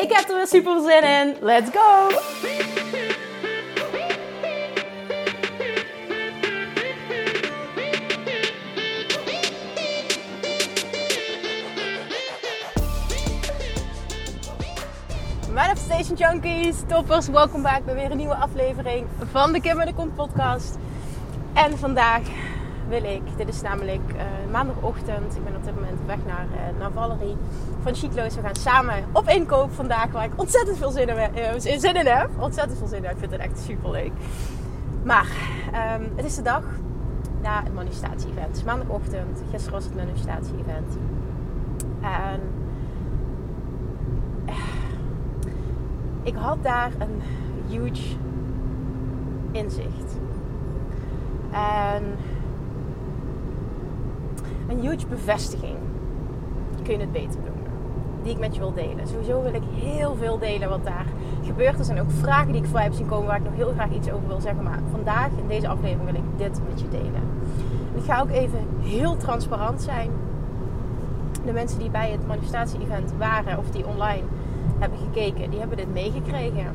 Ik heb er weer super zin in. Let's go! Manifestation Junkies, toppers, welkom bij weer een nieuwe aflevering van de Kim en de Kom podcast. En vandaag wil ik, dit is namelijk uh, maandagochtend, ik ben op dit moment op weg naar, uh, naar Valerie van Chiclo's. We gaan samen op inkoop vandaag, waar ik ontzettend veel zin in, uh, zin in heb. Ontzettend veel zin in, ik vind het echt super leuk. Maar um, het is de dag na het manifestatie-event. Het is maandagochtend, gisteren was het manifestatie-event. En ik had daar een huge inzicht. En een huge bevestiging. Kun je het beter noemen. Die ik met je wil delen. Sowieso wil ik heel veel delen wat daar gebeurt. Er zijn ook vragen die ik voorbij heb zien komen waar ik nog heel graag iets over wil zeggen. Maar vandaag in deze aflevering wil ik dit met je delen. ik ga ook even heel transparant zijn. De mensen die bij het manifestatie-event waren of die online hebben gekeken, die hebben dit meegekregen.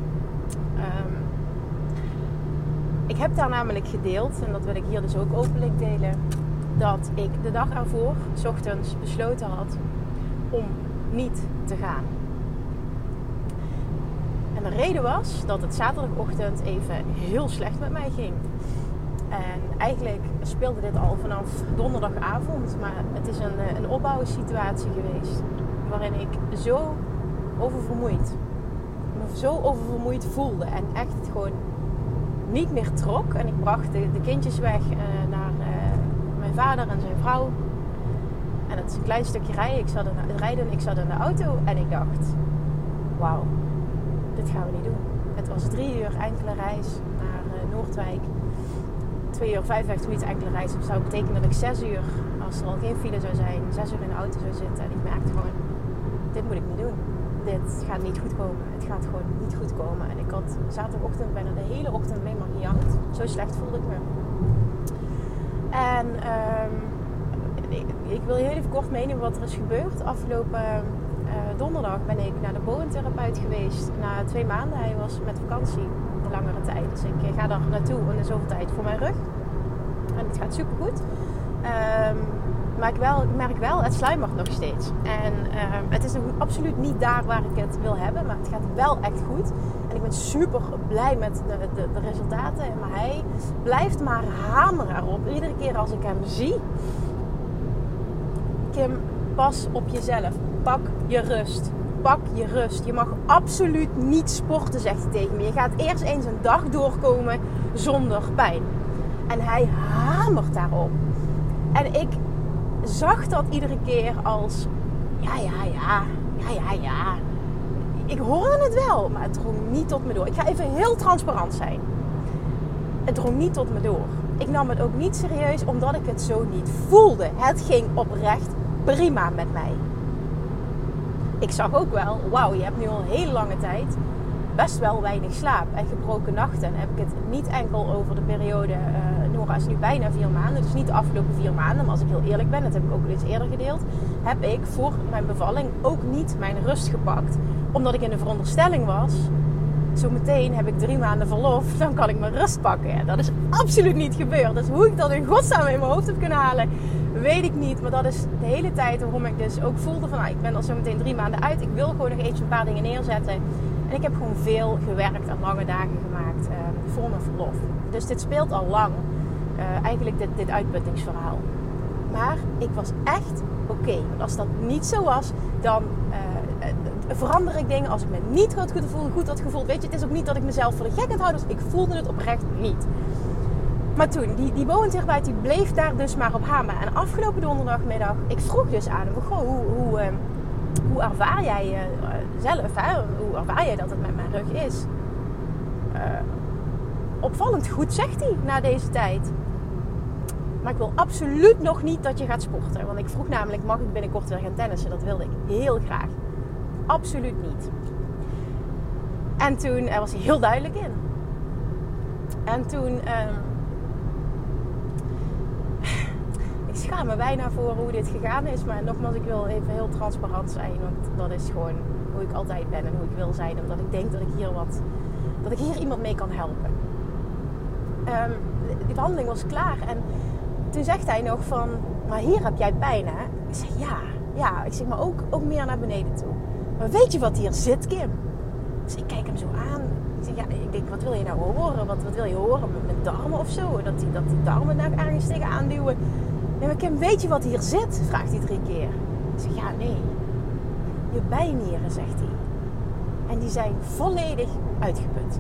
Um, ik heb daar namelijk gedeeld, en dat wil ik hier dus ook openlijk delen, dat ik de dag ervoor, s ochtends, besloten had om niet te gaan. En de reden was dat het zaterdagochtend even heel slecht met mij ging. En eigenlijk speelde dit al vanaf donderdagavond, maar het is een, een opbouwsituatie geweest waarin ik zo oververmoeid. Zo oververmoeid voelde en echt gewoon niet meer trok. En ik bracht de, kindjes weg mijn vader en zijn vrouw. En het is klein stukje rijden. Ik zat in, rijden. Ik zat in de auto en ik dacht: wauw, dit gaan we niet doen. Het was drie uur enkele reis naar uh, Noordwijk. Twee uur 55 minuten enkele reis. Dat zou betekenen dat ik zes uur, als er al geen file zou zijn, zes uur in de auto zou zitten. En ik merkte gewoon: dit moet ik niet doen dit gaat niet goed komen. Het gaat gewoon niet goed komen. En ik had zaterdagochtend bijna de hele ochtend alleen maar gejankt. Zo slecht voelde ik me. En ik, ik, wil heel even kort meenemen wat er is gebeurd. Afgelopen uh, donderdag ben ik naar de boventherapeut geweest. Na twee maanden. Hij was met vakantie een langere tijd. Dus ik ga daar naartoe in de zoveel tijd voor mijn rug. En het gaat super goed. Um, maar ik, wel, merk wel, het sluimert nog steeds. En ehm, het is absoluut niet daar waar ik het wil hebben. Maar het gaat wel echt goed. Ik ben super blij met de, de, de resultaten. Maar hij blijft maar hameren erop. Iedere keer als ik hem zie. Kim, pas op jezelf. Pak je rust. Pak je rust. Je mag absoluut niet sporten, zegt hij tegen me. Je gaat eerst eens een dag doorkomen zonder pijn. En hij hamert daarop. En ik zag dat iedere keer als ja, ja, ja, ja, ja, ja. Ik hoorde het wel, maar het drong niet tot me door. Ik ga even heel transparant zijn. Het drong niet tot me door. Ik nam het ook niet serieus omdat ik het zo niet voelde. Het ging oprecht prima met mij. Ik zag ook wel, wauw, je hebt nu al hele lange tijd best wel weinig slaap en gebroken nachten. En heb ik het niet enkel over de periode, uh, Nora is nu bijna vier maanden, dus niet de afgelopen vier maanden. Maar als ik heel eerlijk ben, dat heb ik ook al eens eerder gedeeld, heb ik voor mijn bevalling ook niet mijn rust gepakt. Omdat ik in de veronderstelling was, zometeen heb ik drie maanden verlof, dan kan ik mijn rust pakken. Dat is absoluut niet gebeurd. Dus hoe ik dat in godsnaam in mijn hoofd heb kunnen halen, weet ik niet. Maar dat is de hele tijd waarom ik dus ook voelde van, nou, ik ben al zometeen drie maanden uit. Ik wil gewoon nog eens een paar dingen neerzetten. En ik heb gewoon veel gewerkt en lange dagen gemaakt uh, voor mijn verlof. Dus dit speelt al lang. Uh, eigenlijk dit, dit uitputtingsverhaal. Maar ik was echt oké. Want als dat niet zo was, dan uh, verander ik dingen. Als ik me niet goed, voel, goed had gevoeld. Weet je, het is ook niet dat ik mezelf voor de gek het houden was. Ik voelde het oprecht niet. Maar toen, die, die boventherapeut die bleef daar dus maar op hameren. En afgelopen donderdagmiddag, ik vroeg dus aan hem, goh, hoe, hoe, hoe ervaar jij zelf, hè, hoe ervaar jij dat het met mijn rug is? Uh, opvallend goed, zegt hij na deze tijd. Maar ik wil absoluut nog niet dat je gaat sporten. Want ik vroeg namelijk, mag ik binnenkort weer gaan tennissen? Dat wilde ik heel graag. Absoluut niet. En toen er was hij heel duidelijk in. En toen... Um, ik schaam me bijna voor hoe dit gegaan is. Maar nogmaals, ik wil even heel transparant zijn. Want dat is gewoon hoe ik altijd ben en hoe ik wil zijn. Omdat ik denk dat ik hier wat... Dat ik hier iemand mee kan helpen. Um, die behandeling was klaar. En toen zegt hij nog van, maar hier heb jij pijn hè? Ik zeg, ja, ja. Ik zeg, maar ook, ook meer naar beneden toe. Maar weet je wat hier zit, Kim? Dus ik kijk hem zo aan. Ik zeg, ja, ik denk, wat wil je nou horen? Wat, wat wil je horen? Met, darmen of zo? Dat die, dat die darmen daar ergens tegen aanduwen. Nee, maar Kim, weet je wat hier zit? Vraagt hij drie keer. Ik zeg, ja, nee. Je bijnieren, zegt hij. En die zijn volledig uitgeput.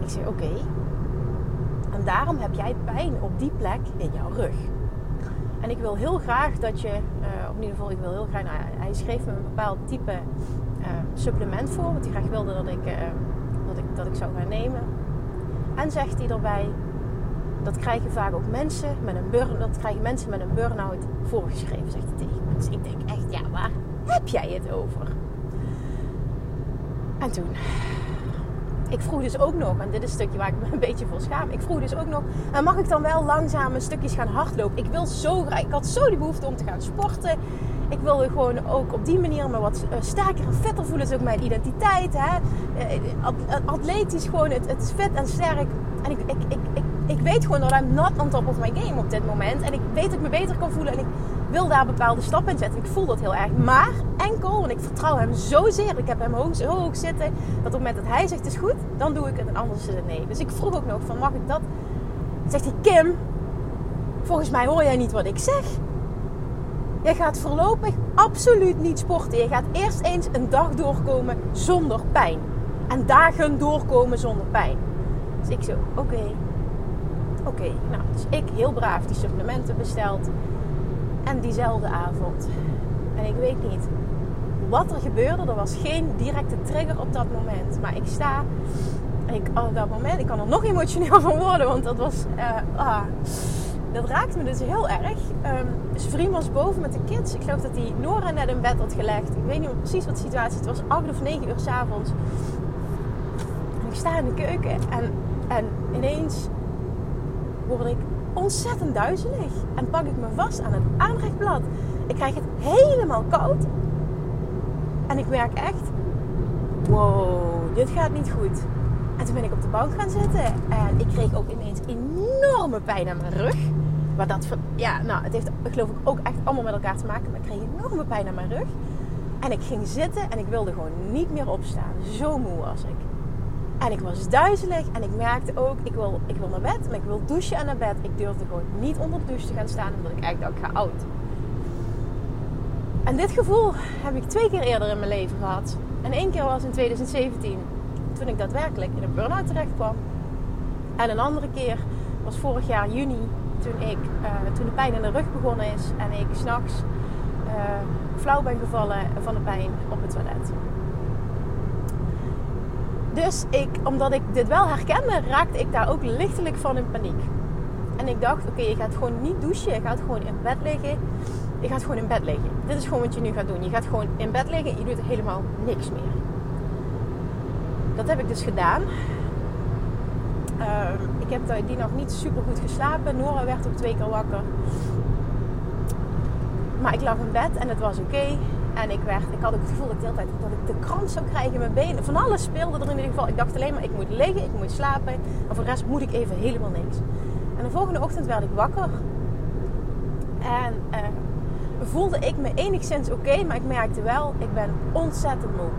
Ik zeg, oké. En daarom heb jij pijn op die plek in jouw rug. En ik wil heel graag dat je, uh, of in ieder geval, ik wil heel graag, nou, hij schreef me een bepaald type uh, supplement voor, wat hij graag wilde dat ik, uh, dat ik, dat ik zou gaan nemen. En zegt hij erbij, dat krijgen vaak ook mensen met een burn, dat krijgen mensen met een burn-out voorgeschreven, zegt hij tegen me. Dus ik denk echt, ja, waar heb jij het over? En toen ik vroeg dus ook nog, en dit is een stukje waar ik me een beetje voor schaam. Ik vroeg dus ook nog, en mag ik dan wel langzame stukjes gaan hardlopen? Ik wil zo ik had zo die behoefte om te gaan sporten. Ik wilde gewoon ook op die manier me wat eh, sterker en fitter voelen. Dat is ook mijn identiteit. Hè? Eh, atletisch gewoon, het, het is fit en sterk. En ik, ik, ik, ik, ik weet gewoon dat I'm not on top of my game op dit moment. En ik weet dat ik me beter kan voelen. En ik wil daar bepaalde stappen in zetten. Ik voel dat heel erg. Maar enkel, want ik vertrouw hem zozeer. Ik heb hem hoog, zo hoog zitten. Dat op het moment dat hij zegt het is goed, dan doe ik het. En anders is nee. Dus ik vroeg ook nog van mag ik dat? Zegt hij Kim, volgens mij hoor jij niet wat ik zeg. Je gaat voorlopig absoluut niet sporten. Je gaat eerst eens een dag doorkomen zonder pijn. En dagen doorkomen zonder pijn. Dus ik zo, oké. Oké, nou, dus ik heel braaf die supplementen besteld. En diezelfde avond. En ik weet niet wat er gebeurde. Er was geen directe trigger op dat moment. Maar ik sta. Ik, op dat moment, ik kan er nog emotioneel van worden. Want dat was. Uh, ah, dat raakte me dus heel erg. Um, vriend was boven met de kids. Ik geloof dat hij Nora net in bed had gelegd. Ik weet niet precies wat de situatie Het was 8 of 9 uur s'avonds. En ik sta in de keuken. En, en ineens word ik ontzettend duizelig. En pak ik me vast aan het aanrechtblad. Ik krijg het helemaal koud. En ik merk echt, wow, dit gaat niet goed. En toen ben ik op de bank gaan zitten. En ik kreeg ook ineens enorme pijn aan mijn rug. Maar dat, ja, nou, het heeft geloof ik ook echt allemaal met elkaar te maken. Maar ik kreeg enorme pijn aan mijn rug. En ik ging zitten en ik wilde gewoon niet meer opstaan. Zo moe was ik. En ik was duizelig en ik merkte ook, ik wil, ik wil naar bed, maar ik wil douchen en naar bed. Ik durfde gewoon niet onder de douche te gaan staan, omdat ik eigenlijk dacht, ik ga oud. En dit gevoel heb ik twee keer eerder in mijn leven gehad. En één keer was in 2017, toen ik daadwerkelijk in een burn-out terecht kwam. En een andere keer was vorig jaar juni, toen, ik, uh, toen de pijn in de rug begonnen is en ik s'nachts uh, flauw ben gevallen van de pijn op het toilet. Dus ik, omdat ik dit wel herkende, raakte ik daar ook lichtelijk van in paniek. En ik dacht, oké, je gaat gewoon niet douchen. Je gaat gewoon in bed liggen. Je gaat gewoon in bed liggen. Dit is gewoon wat je nu gaat doen. Je gaat gewoon in bed liggen. Je doet helemaal niks meer. Dat heb ik dus gedaan. Uh, ik heb die nog niet super goed geslapen. Nora werd ook twee keer wakker. Maar ik lag in bed en het was oké. En ik, werd, ik had het gevoel dat ik de hele tijd dat ik de kramp zou krijgen in mijn benen. Van alles speelde er in ieder geval. Ik dacht alleen maar, ik moet liggen, ik moet slapen. En voor de rest moet ik even helemaal niks. En de volgende ochtend werd ik wakker. En uh, voelde ik me enigszins oké, maar ik merkte wel, ik ben ontzettend moe.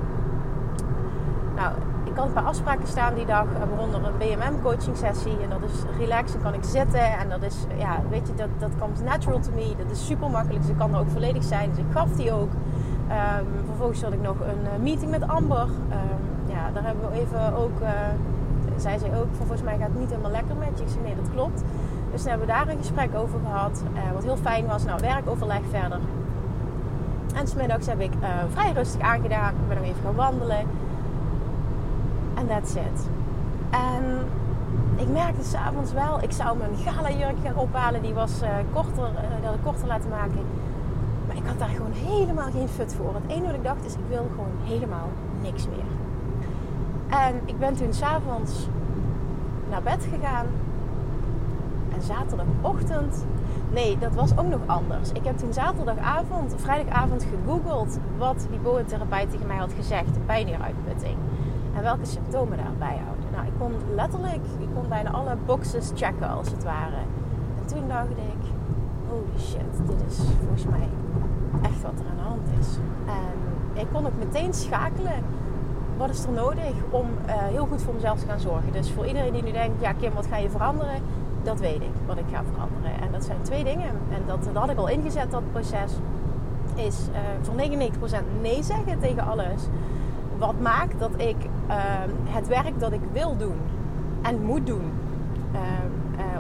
Nou, ik had een paar afspraken staan die dag, waaronder een BMM coaching sessie. En dat is relaxen, kan ik zitten. En dat is, ja, weet je, dat, dat komt natural to me. Dat is super makkelijk, dus ik kan er ook volledig zijn. Dus ik gaf die ook. Um, vervolgens had ik nog een uh, meeting met Amber. Um, ja, daar hebben we even ook, uh, zei zij ook, volgens mij gaat het niet helemaal lekker met je. Ik zei nee, dat klopt. Dus toen hebben we daar een gesprek over gehad. Uh, wat heel fijn was. Nou, werkoverleg verder. En smiddags heb ik vrij rustig aangedaan. Ik ben nog even gaan wandelen. En that's it. En ik merkte s'avonds wel, ik zou mijn gala jurk gaan ophalen. Die was korter, uh, die had ik korter laten maken. Maar ik had daar gewoon helemaal geen fut voor. Het enige wat ik dacht is, ik wil gewoon helemaal niks meer. En ik ben toen s'avonds naar bed gegaan. En zaterdagochtend Nee, dat was ook nog anders. Ik heb toen zaterdagavond, vrijdagavond gegoogeld wat die boventherapeut tegen mij had gezegd. Pijnieruitputting. En welke symptomen daarbij houden. Nou, ik kon letterlijk, ik kon bijna alle boxes checken als het ware. En toen dacht ik, holy shit, dit is volgens mij echt wat er aan de hand is. En ik kon ook meteen schakelen. Wat is er nodig om uh, heel goed voor mezelf te gaan zorgen? Dus voor iedereen die nu denkt, ja Kim, wat ga je veranderen? dat weet ik, wat ik ga veranderen. En dat zijn twee dingen. En dat, had ik al ingezet, dat proces. Is uh, voor 99% nee zeggen tegen alles. Wat maakt dat ik uh, het werk dat ik wil doen en moet doen.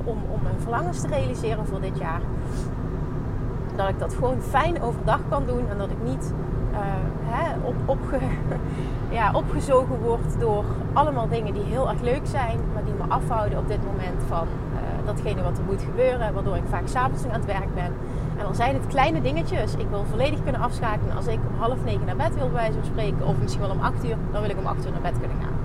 Om, om mijn verlangens te realiseren voor dit jaar. Dat ik dat gewoon fijn overdag kan doen. En dat ik niet hè, op, ja, opgezogen word door allemaal dingen die heel erg leuk zijn. Maar die me afhouden op dit moment van datgene wat er moet gebeuren, waardoor ik vaak s'avonds aan het werk ben. En dan zijn het kleine dingetjes. Ik wil volledig kunnen afschakelen. Als ik om half negen naar bed wil bij wijze van spreken, of misschien wel om acht uur, dan wil ik om acht uur naar bed kunnen gaan.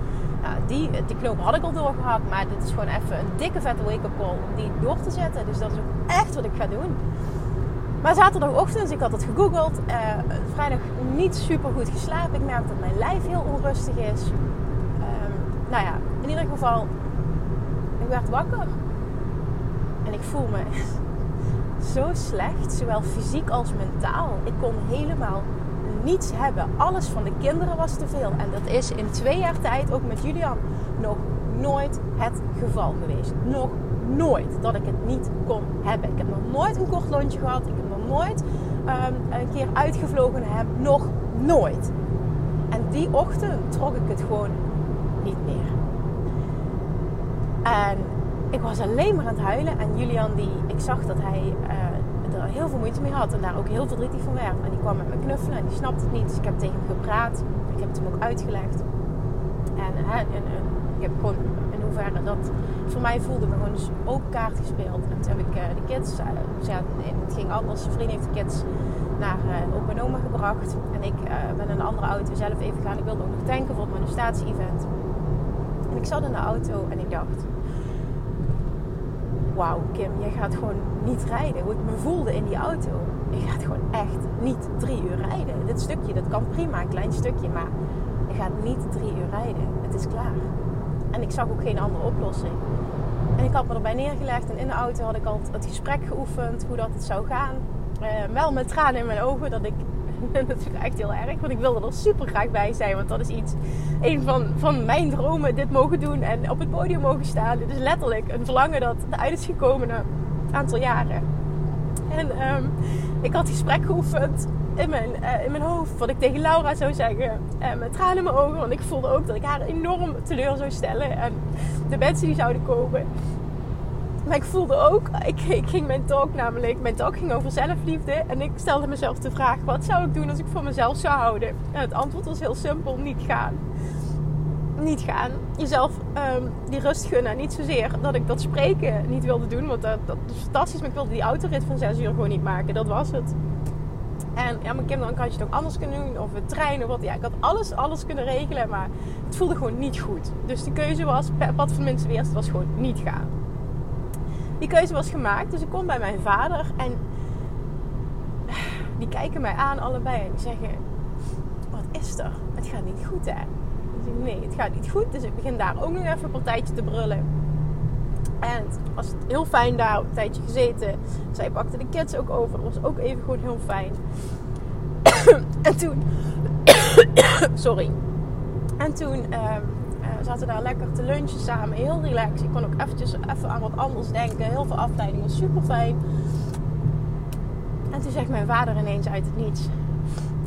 Nou, die, die knoop had ik al doorgehakt, maar dit is gewoon even een dikke vette wake-up call om die door te zetten. Dus dat is ook echt wat ik ga doen. Maar zaterdagochtend, ik had het gegoogeld, uh, vrijdag niet super goed geslapen. Ik merk dat mijn lijf heel onrustig is. Um, nou ja, in ieder geval, ik werd wakker. En ik voel me zo slecht, zowel fysiek als mentaal. Ik kon helemaal niets hebben. Alles van de kinderen was te veel. En dat is in twee jaar tijd, ook met Julian, nog nooit het geval geweest. Nog nooit dat ik het niet kon hebben. Ik heb nog nooit een kort lontje gehad. Ik heb nog nooit um, een keer uitgevlogen heb. Nog nooit. En die ochtend trok ik het gewoon niet meer. En ik was alleen maar aan het huilen. En Julian, die, ik zag dat hij uh, er heel veel moeite mee had. En daar ook heel verdrietig van werd. En die kwam met me knuffelen en die snapte het niet. Dus ik heb tegen hem gepraat. Ik heb het hem ook uitgelegd. En, uh, en ik heb gewoon dat voor mij voelde me gewoon dus open kaart gespeeld. En toen heb ik uh, de kids, dus ja, het ging anders. Zijn vriend heeft de kids naar uh, opa en oma gebracht. En ik ben in een andere auto zelf even gaan. Ik wilde ook nog tanken voor het manifestatie-event. En ik zat in de auto en ik dacht wauw Kim, je gaat gewoon niet rijden. Hoe ik me voelde in die auto. Je gaat gewoon echt niet drie uur rijden. Dit stukje, dat kan prima, een klein stukje. Maar je gaat niet drie uur rijden. Het is klaar. En ik zag ook geen andere oplossing. En ik had me erbij neergelegd en in de auto had ik al het gesprek geoefend, hoe dat het zou gaan. Uh, wel met tranen in mijn ogen dat ik is echt heel erg. Want ik wilde er super graag bij zijn. Want dat is iets, een van, van mijn dromen. Dit mogen doen en op het podium mogen staan. Dit is letterlijk een verlangen dat eruit is gekomen na een aantal jaren. En um, ik had gesprek geoefend in mijn, uh, in mijn hoofd. Wat ik tegen Laura zou zeggen. Uh, met tranen in mijn ogen. Want ik voelde ook dat ik haar enorm teleur zou stellen. En de mensen die zouden komen. Maar ik voelde ook, ik, ik ging mijn talk namelijk, mijn talk ging over zelfliefde. En ik stelde mezelf de vraag, wat zou ik doen als ik voor mezelf zou houden? En het antwoord was heel simpel, niet gaan. Niet gaan. Jezelf um, die rust gunnen. Niet zozeer dat ik dat spreken niet wilde doen, want dat, dat is fantastisch. Maar ik wilde die autorit van zes uur gewoon niet maken. Dat was het. En ja, kind, dan kan je het ook anders kunnen doen. Of het treinen, wat. Ja, ik had alles, alles kunnen regelen. Maar het voelde gewoon niet goed. Dus de keuze was, wat van mensen weer, het was gewoon niet gaan die keuze was gemaakt. Dus ik kom bij mijn vader en die kijken mij aan allebei en die zeggen: Wat is er? Het gaat niet goed, hè? Ik zeg: Nee, het gaat niet goed. Dus ik begin daar ook nog even een partijtje te brullen. En het was heel fijn daar, een tijdje gezeten. Zij pakte de kids ook over. Dat was ook even gewoon heel fijn. en toen. sorry. En toen. Um, we zaten daar lekker te lunchen samen. Heel relaxed. Ik kon ook eventjes even aan wat anders denken. Heel veel afleidingen. Super fijn. En toen zegt mijn vader ineens uit het niets.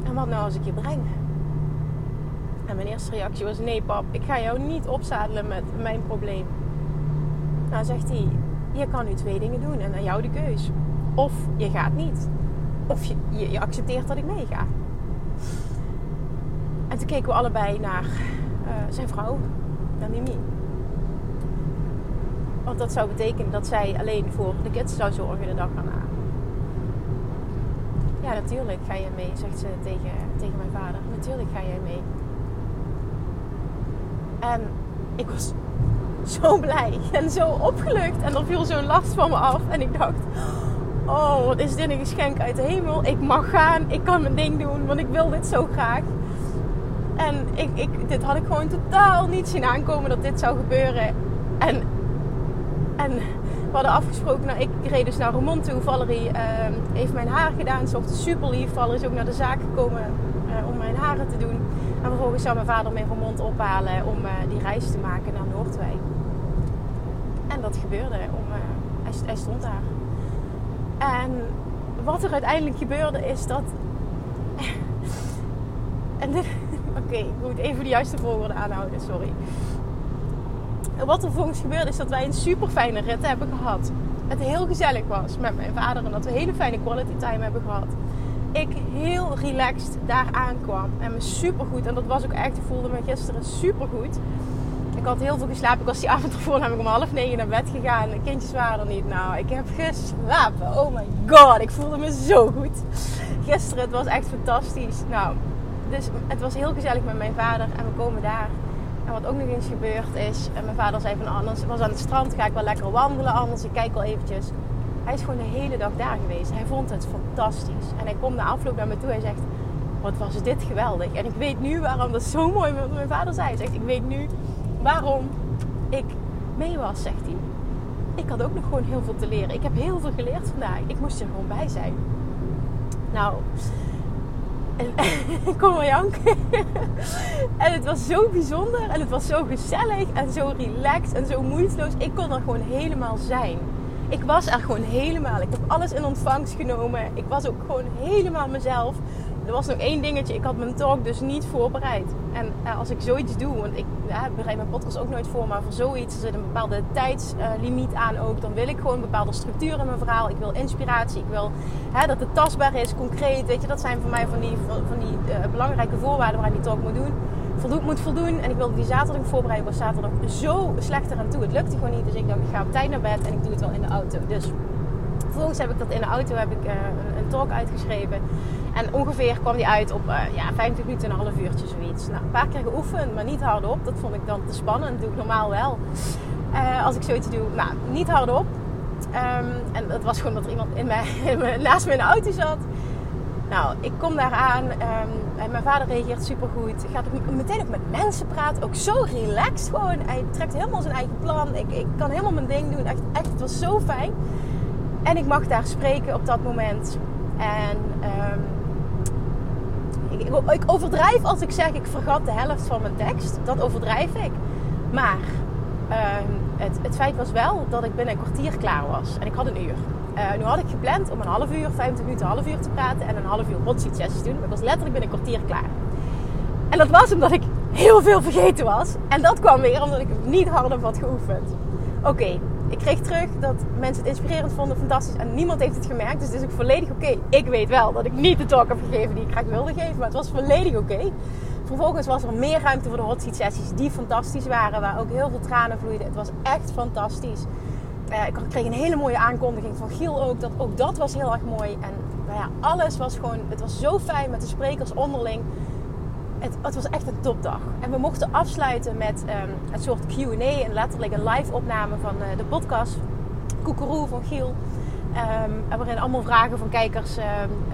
En wat nou als ik je breng? En mijn eerste reactie was: Nee, pap, ik ga jou niet opzadelen met mijn probleem. Nou zegt hij: Je kan nu twee dingen doen en aan jou de keus. Of je gaat niet. of je, je, accepteert dat ik meega. En toen keken we allebei naar uh, zijn vrouw, naar Mimi. Want dat zou betekenen dat zij alleen voor de kids zou zorgen de dag daarna. Ja, natuurlijk ga je mee, zegt ze tegen, tegen mijn vader. Natuurlijk ga jij mee. En ik was zo blij en zo opgelucht. En er viel zo'n last van me af. En ik dacht, oh, wat is dit een geschenk uit de hemel. Ik mag gaan, ik kan mijn ding doen, want ik wil dit zo graag. En ik, ik, dit had ik gewoon totaal niet zien aankomen dat dit zou gebeuren. En, en we hadden afgesproken, nou, ik reed dus naar Roermond toe. Valerie uh, heeft mijn haar gedaan. Ze super lief. Valerie is ook naar de zaak gekomen uh, om mijn haren te doen. En vervolgens zou mijn vader me in Roermond ophalen om uh, die reis te maken naar Noordwijk. En dat gebeurde. Om, uh, hij, stond daar. En wat er uiteindelijk gebeurde is dat... en. Oké, okay, ik moet even de juiste volgorde aanhouden, sorry. En wat er vervolgens gebeurde is dat wij een super fijne rit hebben gehad. Het heel gezellig was met mijn vader en dat we hele fijne quality time hebben gehad. Ik heel relaxed daar aankwam en me super goed. En dat was ook echt, ik voelde me gisteren super goed. Ik had heel veel geslapen. Ik was die avond ervoor namelijk om half negen naar bed gegaan. De kindjes waren er niet. Nou, ik heb geslapen. Oh my god, ik voelde me zo goed. Gisteren, het was echt fantastisch. Nou, dus het was heel gezellig met mijn vader. En we komen daar. En wat ook nog eens gebeurd is, en mijn vader zei van anders, was aan het strand, ga ik wel lekker wandelen anders, ik kijk wel eventjes. Hij is gewoon de hele dag daar geweest. Hij vond het fantastisch. En hij komt na afloop naar me toe en zegt, wat was dit geweldig. En ik weet nu waarom, dat zo mooi wat mijn vader zei. Hij zegt, ik weet nu waarom ik mee was, zegt hij. Ik had ook nog gewoon heel veel te leren. Ik heb heel veel geleerd vandaag. Ik moest er gewoon bij zijn. Nou, en ik wel en het was zo bijzonder. En het was zo gezellig. En zo relaxed. En zo moeiteloos. Ik kon er gewoon helemaal zijn. Ik was er gewoon helemaal. Ik heb alles in ontvangst genomen. Ik was ook gewoon helemaal mezelf er was nog één dingetje. Ik had mijn talk dus niet voorbereid. En uh, als ik zoiets doe, want ik ja, bereid mijn podcast ook nooit voor, maar voor zoiets er zit een bepaalde tijdslimiet aan ook. Dan wil ik gewoon een bepaalde structuur in mijn verhaal. Ik wil inspiratie. Ik wil hè, dat het tastbaar is, concreet. Weet je, dat zijn voor mij van die, van die uh, belangrijke voorwaarden waar ik die talk moet doen. Voldoen, moet voldoen. En ik wilde die zaterdag voorbereiden. was zaterdag zo slecht eraan toe. Het lukte gewoon niet. Dus ik dacht, ik ga op tijd naar bed en ik doe het wel in de auto. Dus vervolgens heb ik dat in de auto heb ik, een, een talk uitgeschreven. En ongeveer kwam die uit op uh, ja, 50 minuten, een half uurtje zoiets. Nou, een paar keer geoefend, maar niet hardop. Dat vond ik dan te spannend. Dat doe ik normaal wel. Uh, als ik zoiets doe, nou, niet hardop. Um, en dat was gewoon dat er iemand in mij, naast me in de auto zat. Nou, ik kom daar aan um, en mijn vader reageert super goed. Gaat ook meteen ook met mensen praten. Ook zo relaxed gewoon. Hij trekt helemaal zijn eigen plan. Ik, ik kan helemaal mijn ding doen. Echt, echt, het was zo fijn. En ik mag daar spreken op dat moment. En um, ik, overdrijf als ik zeg ik vergat de helft van mijn tekst. Dat overdrijf ik. Maar uh, het, het, feit was wel dat ik binnen een kwartier klaar was. En ik had een uur. Uh, nu had ik gepland om een half uur, 50 minuten, een half uur te praten en een half uur hot seat sessies te doen. Ik was letterlijk binnen een kwartier klaar. En dat was omdat ik heel veel vergeten was. En dat kwam weer omdat ik niet hardop had geoefend. Oké, ik kreeg terug dat mensen het inspirerend vonden, fantastisch. En niemand heeft het gemerkt. Dus het is ook volledig oké. Ik weet wel dat ik niet de talk heb gegeven die ik graag wilde geven. Maar het was volledig oké. Vervolgens was er meer ruimte voor de hot seat sessies die fantastisch waren. Waar ook heel veel tranen vloeiden. Het was echt fantastisch. Uh, ik kreeg een hele mooie aankondiging van Giel ook. Dat, ook dat was heel erg mooi. En nou ja, alles was gewoon... Het was zo fijn met de sprekers onderling het, het, was echt een topdag. En we mochten afsluiten met um, een soort QA, en letterlijk een live opname van uh, de podcast Koekeroe van Giel. Um, waarin allemaal vragen van kijkers um,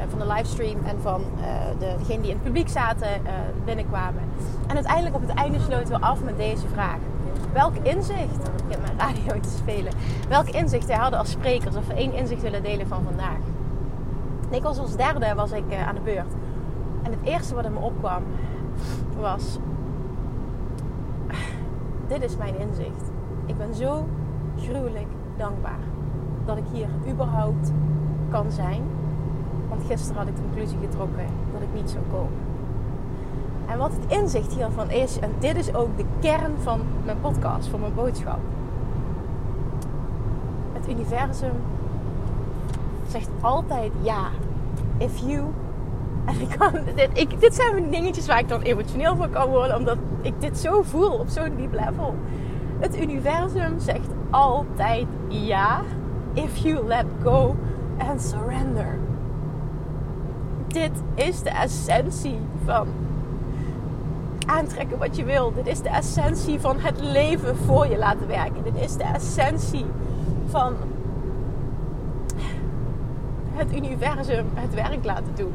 van de livestream en van uh, de, degenen die in het publiek zaten binnenkwamen. En uiteindelijk op het einde sloten we af met deze vraag. Welk inzicht, ik heb mijn radio te spelen, welk inzicht wij hadden als sprekers of één inzicht willen delen van vandaag. ik was als derde was ik aan de beurt. En het eerste wat in me opkwam was: Dit is mijn inzicht. Ik ben zo gruwelijk dankbaar dat ik hier überhaupt kan zijn. Want gisteren had ik de conclusie getrokken dat ik niet zou komen. En wat het inzicht hiervan is, en dit is ook de kern van mijn podcast, van mijn boodschap. Het universum zegt altijd ja if you. En ik kan, dit, ik, dit zijn dingetjes waar ik dan emotioneel van kan worden, omdat ik dit zo voel op zo'n diep level. Het universum zegt altijd ja, if you let go and surrender. Dit is de essentie van aantrekken wat je wil. Dit is de essentie van het leven voor je laten werken. Dit is de essentie van het universum het werk laten doen.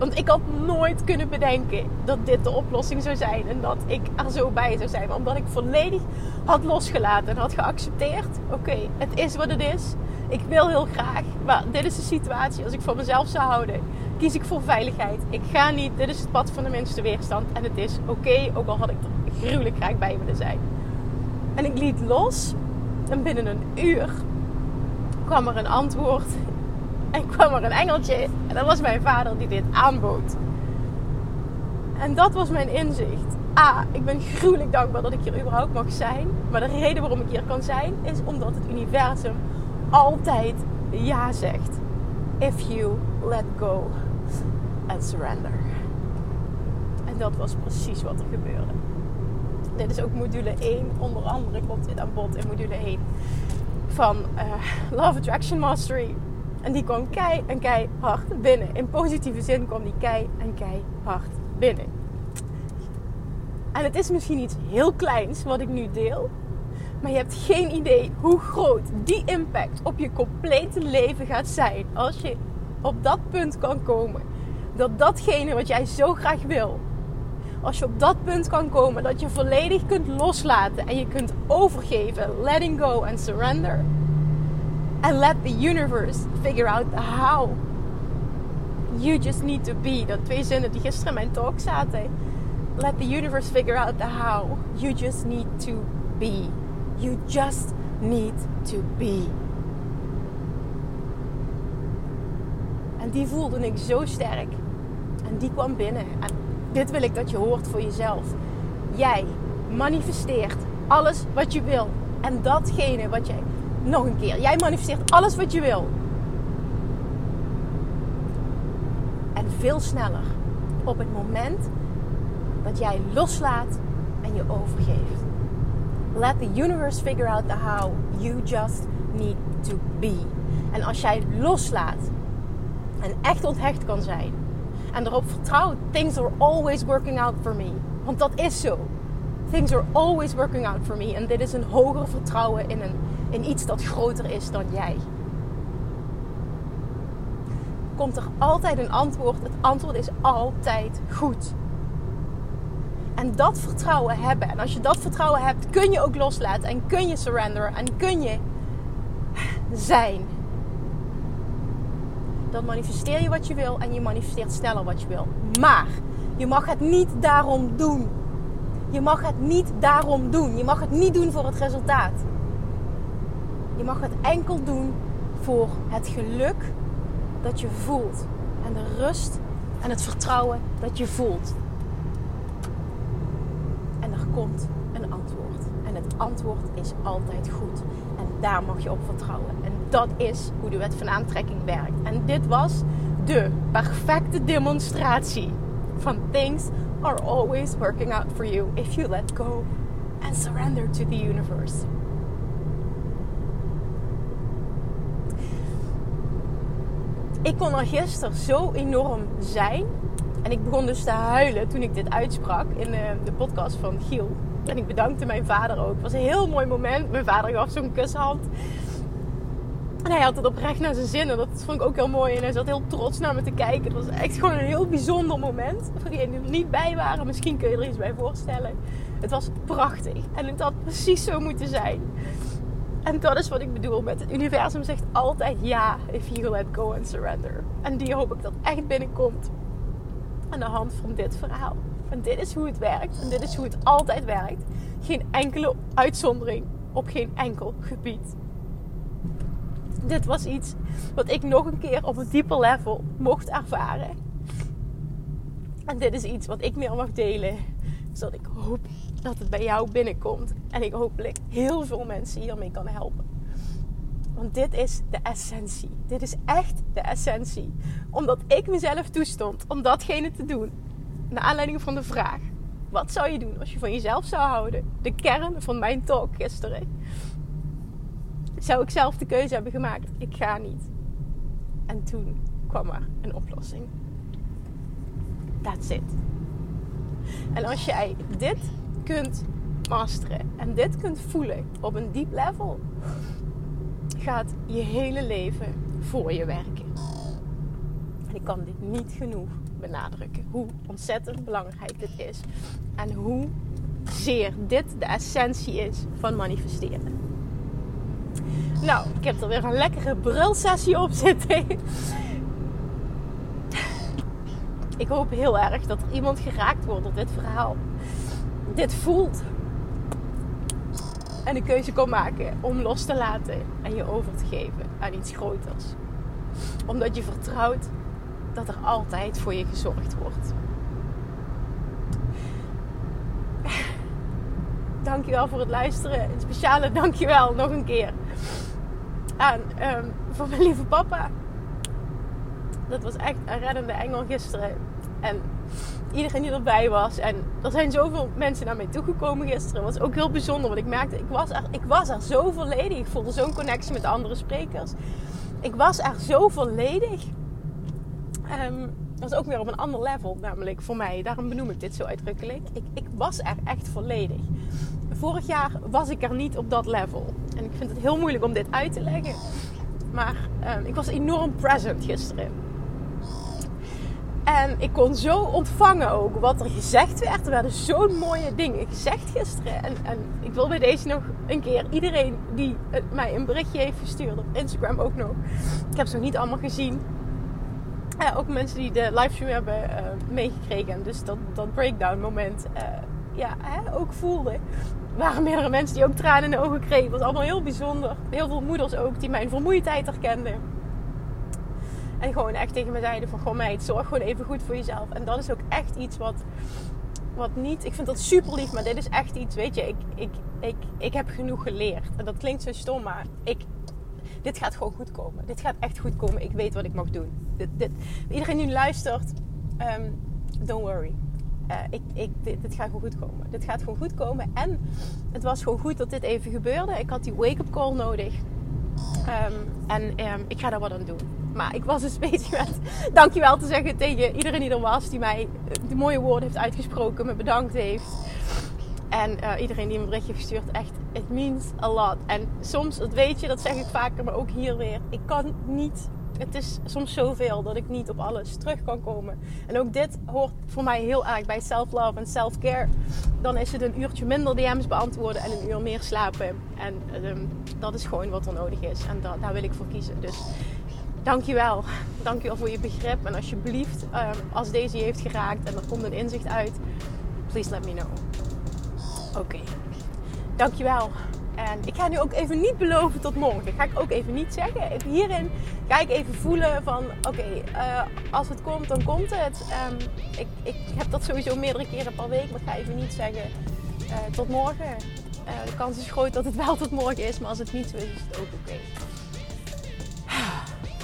Want ik had nooit kunnen bedenken dat dit de oplossing zou zijn. En dat ik er zo bij zou zijn. Omdat ik volledig had losgelaten en had geaccepteerd. Oké, het is wat het is. Ik wil heel graag. Maar dit is de situatie. Als ik van mezelf zou houden, kies ik voor veiligheid. Ik ga niet. Dit is het pad van de minste weerstand. En het is oké. ook al had ik er gruwelijk graag bij willen zijn. En ik liet los. En binnen een uur kwam er een antwoord en kwam er een engeltje. En dat was mijn vader die dit aanbood. En dat was mijn inzicht. A, ik ben gruwelijk dankbaar dat ik hier überhaupt mag zijn. Maar de reden waarom ik hier kan zijn, is omdat het universum altijd ja zegt. If you let go and surrender. En dat was precies wat er gebeurde. Dit is ook module 1. Onder andere komt dit aan bod in module 1 van uh, Love Attraction Mastery. En die kwam kei en kei hard binnen. In positieve zin kwam die kei en kei hard binnen. En het is misschien iets heel kleins wat ik nu deel. Maar je hebt geen idee hoe groot die impact op je complete leven gaat zijn. Als je op dat punt kan komen. Dat datgene wat jij zo graag wil. Als je op dat punt kan komen dat je volledig kunt loslaten en je kunt overgeven. Letting go and surrender And let the universe figure out the how. You just need to be. Dat twee zinnen die gisteren in mijn talk zaten. Let the universe figure out the how. You just need to be. You just need to be. En die voelde ik zo sterk. En die kwam binnen. En dit wil ik dat je hoort voor jezelf. Jij manifesteert alles wat je wil. En datgene wat jij nog een keer. Jij manifesteert alles wat je wil. En veel sneller. Op het moment dat jij loslaat en je overgeeft. Let the universe figure out the how. You just need to be. En als jij loslaat en echt onthecht kan zijn en erop vertrouwt, things are always working out for me. Want dat is zo. Things are always working out for me. En dit is een hoger vertrouwen in, een, in iets dat groter is dan jij. Komt er altijd een antwoord? Het antwoord is altijd goed. En dat vertrouwen hebben. En als je dat vertrouwen hebt, kun je ook loslaten. En kun je surrenderen. En kun je zijn. Dan manifesteer je wat je wil. En je manifesteert sneller wat je wil. Maar je mag het niet daarom doen. Je mag het niet daarom doen. Je mag het niet doen voor het resultaat. Je mag het enkel doen voor het geluk dat je voelt. En de rust en het vertrouwen dat je voelt. En er komt een antwoord. En het antwoord is altijd goed. En daar mag je op vertrouwen. En dat is hoe de wet van aantrekking werkt. En dit was de perfecte demonstratie van things are always working out for you if you let go and surrender to the universe. Ik kon er gisteren zo enorm zijn. En ik begon dus te huilen toen ik dit uitsprak in de, eh, de podcast van Giel. En ik bedankte mijn vader ook. Het was een heel mooi moment. Mijn vader gaf zo'n kushand. En hij had het oprecht naar zijn zin. En dat vond ik ook heel mooi. En hij zat heel trots naar me te kijken. Het was echt gewoon een heel bijzonder moment. Voor diegenen die er niet bij waren, misschien kun je er iets bij voorstellen. Het was prachtig. En het had precies zo moeten zijn. En dat is wat ik bedoel met het universum zegt altijd ja if you let go and surrender. En die hoop ik dat echt binnenkomt aan de hand van dit verhaal. En dit is hoe het werkt. En dit is hoe het altijd werkt. Geen enkele uitzondering op geen enkel gebied dit was iets wat ik nog een keer op een dieper level mocht ervaren. En dit is iets wat ik meer mag delen. Zodat ik hoop dat het bij jou binnenkomt. En ik hopelijk heel veel mensen hiermee kan helpen. Want dit is de essentie. Dit is echt de essentie. Omdat ik mezelf toestond om datgene te doen. Naar aanleiding van de vraag: wat zou je doen als je van jezelf zou houden? De kern van mijn talk gisteren. Zou ik zelf de keuze hebben gemaakt? Ik ga niet. En toen kwam er een oplossing. That's it. En als jij dit kunt masteren en dit kunt voelen op een diep level, gaat je hele leven voor je werken. En ik kan dit niet genoeg benadrukken. Hoe ontzettend belangrijk dit is. En hoe zeer dit de essentie is van manifesteren. Nou, ik heb er weer een lekkere brulsessie op zitten. Ik hoop heel erg dat er iemand geraakt wordt door dit verhaal. Dit voelt. En de keuze kan maken om los te laten en je over te geven aan iets groters. Omdat je vertrouwt dat er altijd voor je gezorgd wordt. Dankjewel voor het luisteren. Een speciale dankjewel nog een keer aan um, voor mijn lieve papa. Dat was echt een reddende engel gisteren. En iedereen die erbij was. En er zijn zoveel mensen naar mij toegekomen gisteren. Dat was ook heel bijzonder. Want ik merkte, ik was er, ik was er zo volledig. Ik voelde zo'n connectie met de andere sprekers. Ik was er zo volledig. Um, dat was ook weer op een ander level, namelijk voor mij. Daarom benoem ik dit zo uitdrukkelijk. Ik, ik was er echt volledig. Vorig jaar was ik er niet op dat level. En ik vind het heel moeilijk om dit uit te leggen. Maar um, ik was enorm present gisteren. En ik kon zo ontvangen ook wat er gezegd werd. Er werden zo'n mooie dingen gezegd gisteren. En, en, ik wil bij deze nog een keer iedereen die mij een berichtje heeft gestuurd op Instagram ook nog. Ik heb ze nog niet allemaal gezien. Ja, ook mensen die de livestream hebben uh, meegekregen. Dus dat, dat breakdown moment uh, ja, hè, ook voelden. Er waren meerdere mensen die ook tranen in de ogen kregen. Was allemaal heel bijzonder. Heel veel moeders ook die mijn vermoeidheid herkenden. En gewoon echt tegen me zeiden van... Goh meid, zorg gewoon even goed voor jezelf. En dat is ook echt iets wat, wat niet... Ik vind dat super lief, maar dit is echt iets... Weet je, ik, ik, ik, ik heb genoeg geleerd. En dat klinkt zo stom, maar ik, dit gaat gewoon goed komen. Dit gaat echt goed komen. Ik weet wat ik mag doen. Dit, dit. Iedereen die luistert, um, don't worry. Uh, ik, ik, dit, gaat gewoon goed komen. Dit gaat gewoon goed komen. En het was gewoon goed dat dit even gebeurde. Ik had die wake-up call nodig. Um, en um, ik ga daar wat aan doen. Maar ik was dus bezig met dankjewel te zeggen tegen iedereen die er was. Die mij de mooie woorden heeft uitgesproken. Me bedankt heeft. En uh, iedereen die een berichtje gestuurd, echt, it means a lot. En soms, dat weet je, dat zeg ik vaker, maar ook hier weer. Ik kan niet, het is soms zoveel dat ik niet op alles terug kan komen. En ook dit hoort voor mij heel erg bij self-love en self-care. Dan is het een uurtje minder DM's beantwoorden en een uur meer slapen. En um, dat is gewoon wat er nodig is. En da daar wil ik voor kiezen. Dus dankjewel. Dankjewel voor je begrip. En alsjeblieft, um, als deze je heeft geraakt en er komt een inzicht uit, please let me know. Oké, okay. dankjewel. En ik ga nu ook even niet beloven tot morgen. Ga ik ook even niet zeggen. Hierin ga ik even voelen van... Oké, uh, als het komt, dan komt het. Um, ik, ik, heb dat sowieso meerdere keren per week. Maar ik ga even niet zeggen uh, tot morgen. Uh, de kans is groot dat het wel tot morgen is. Maar als het niet zo is, is het ook oké.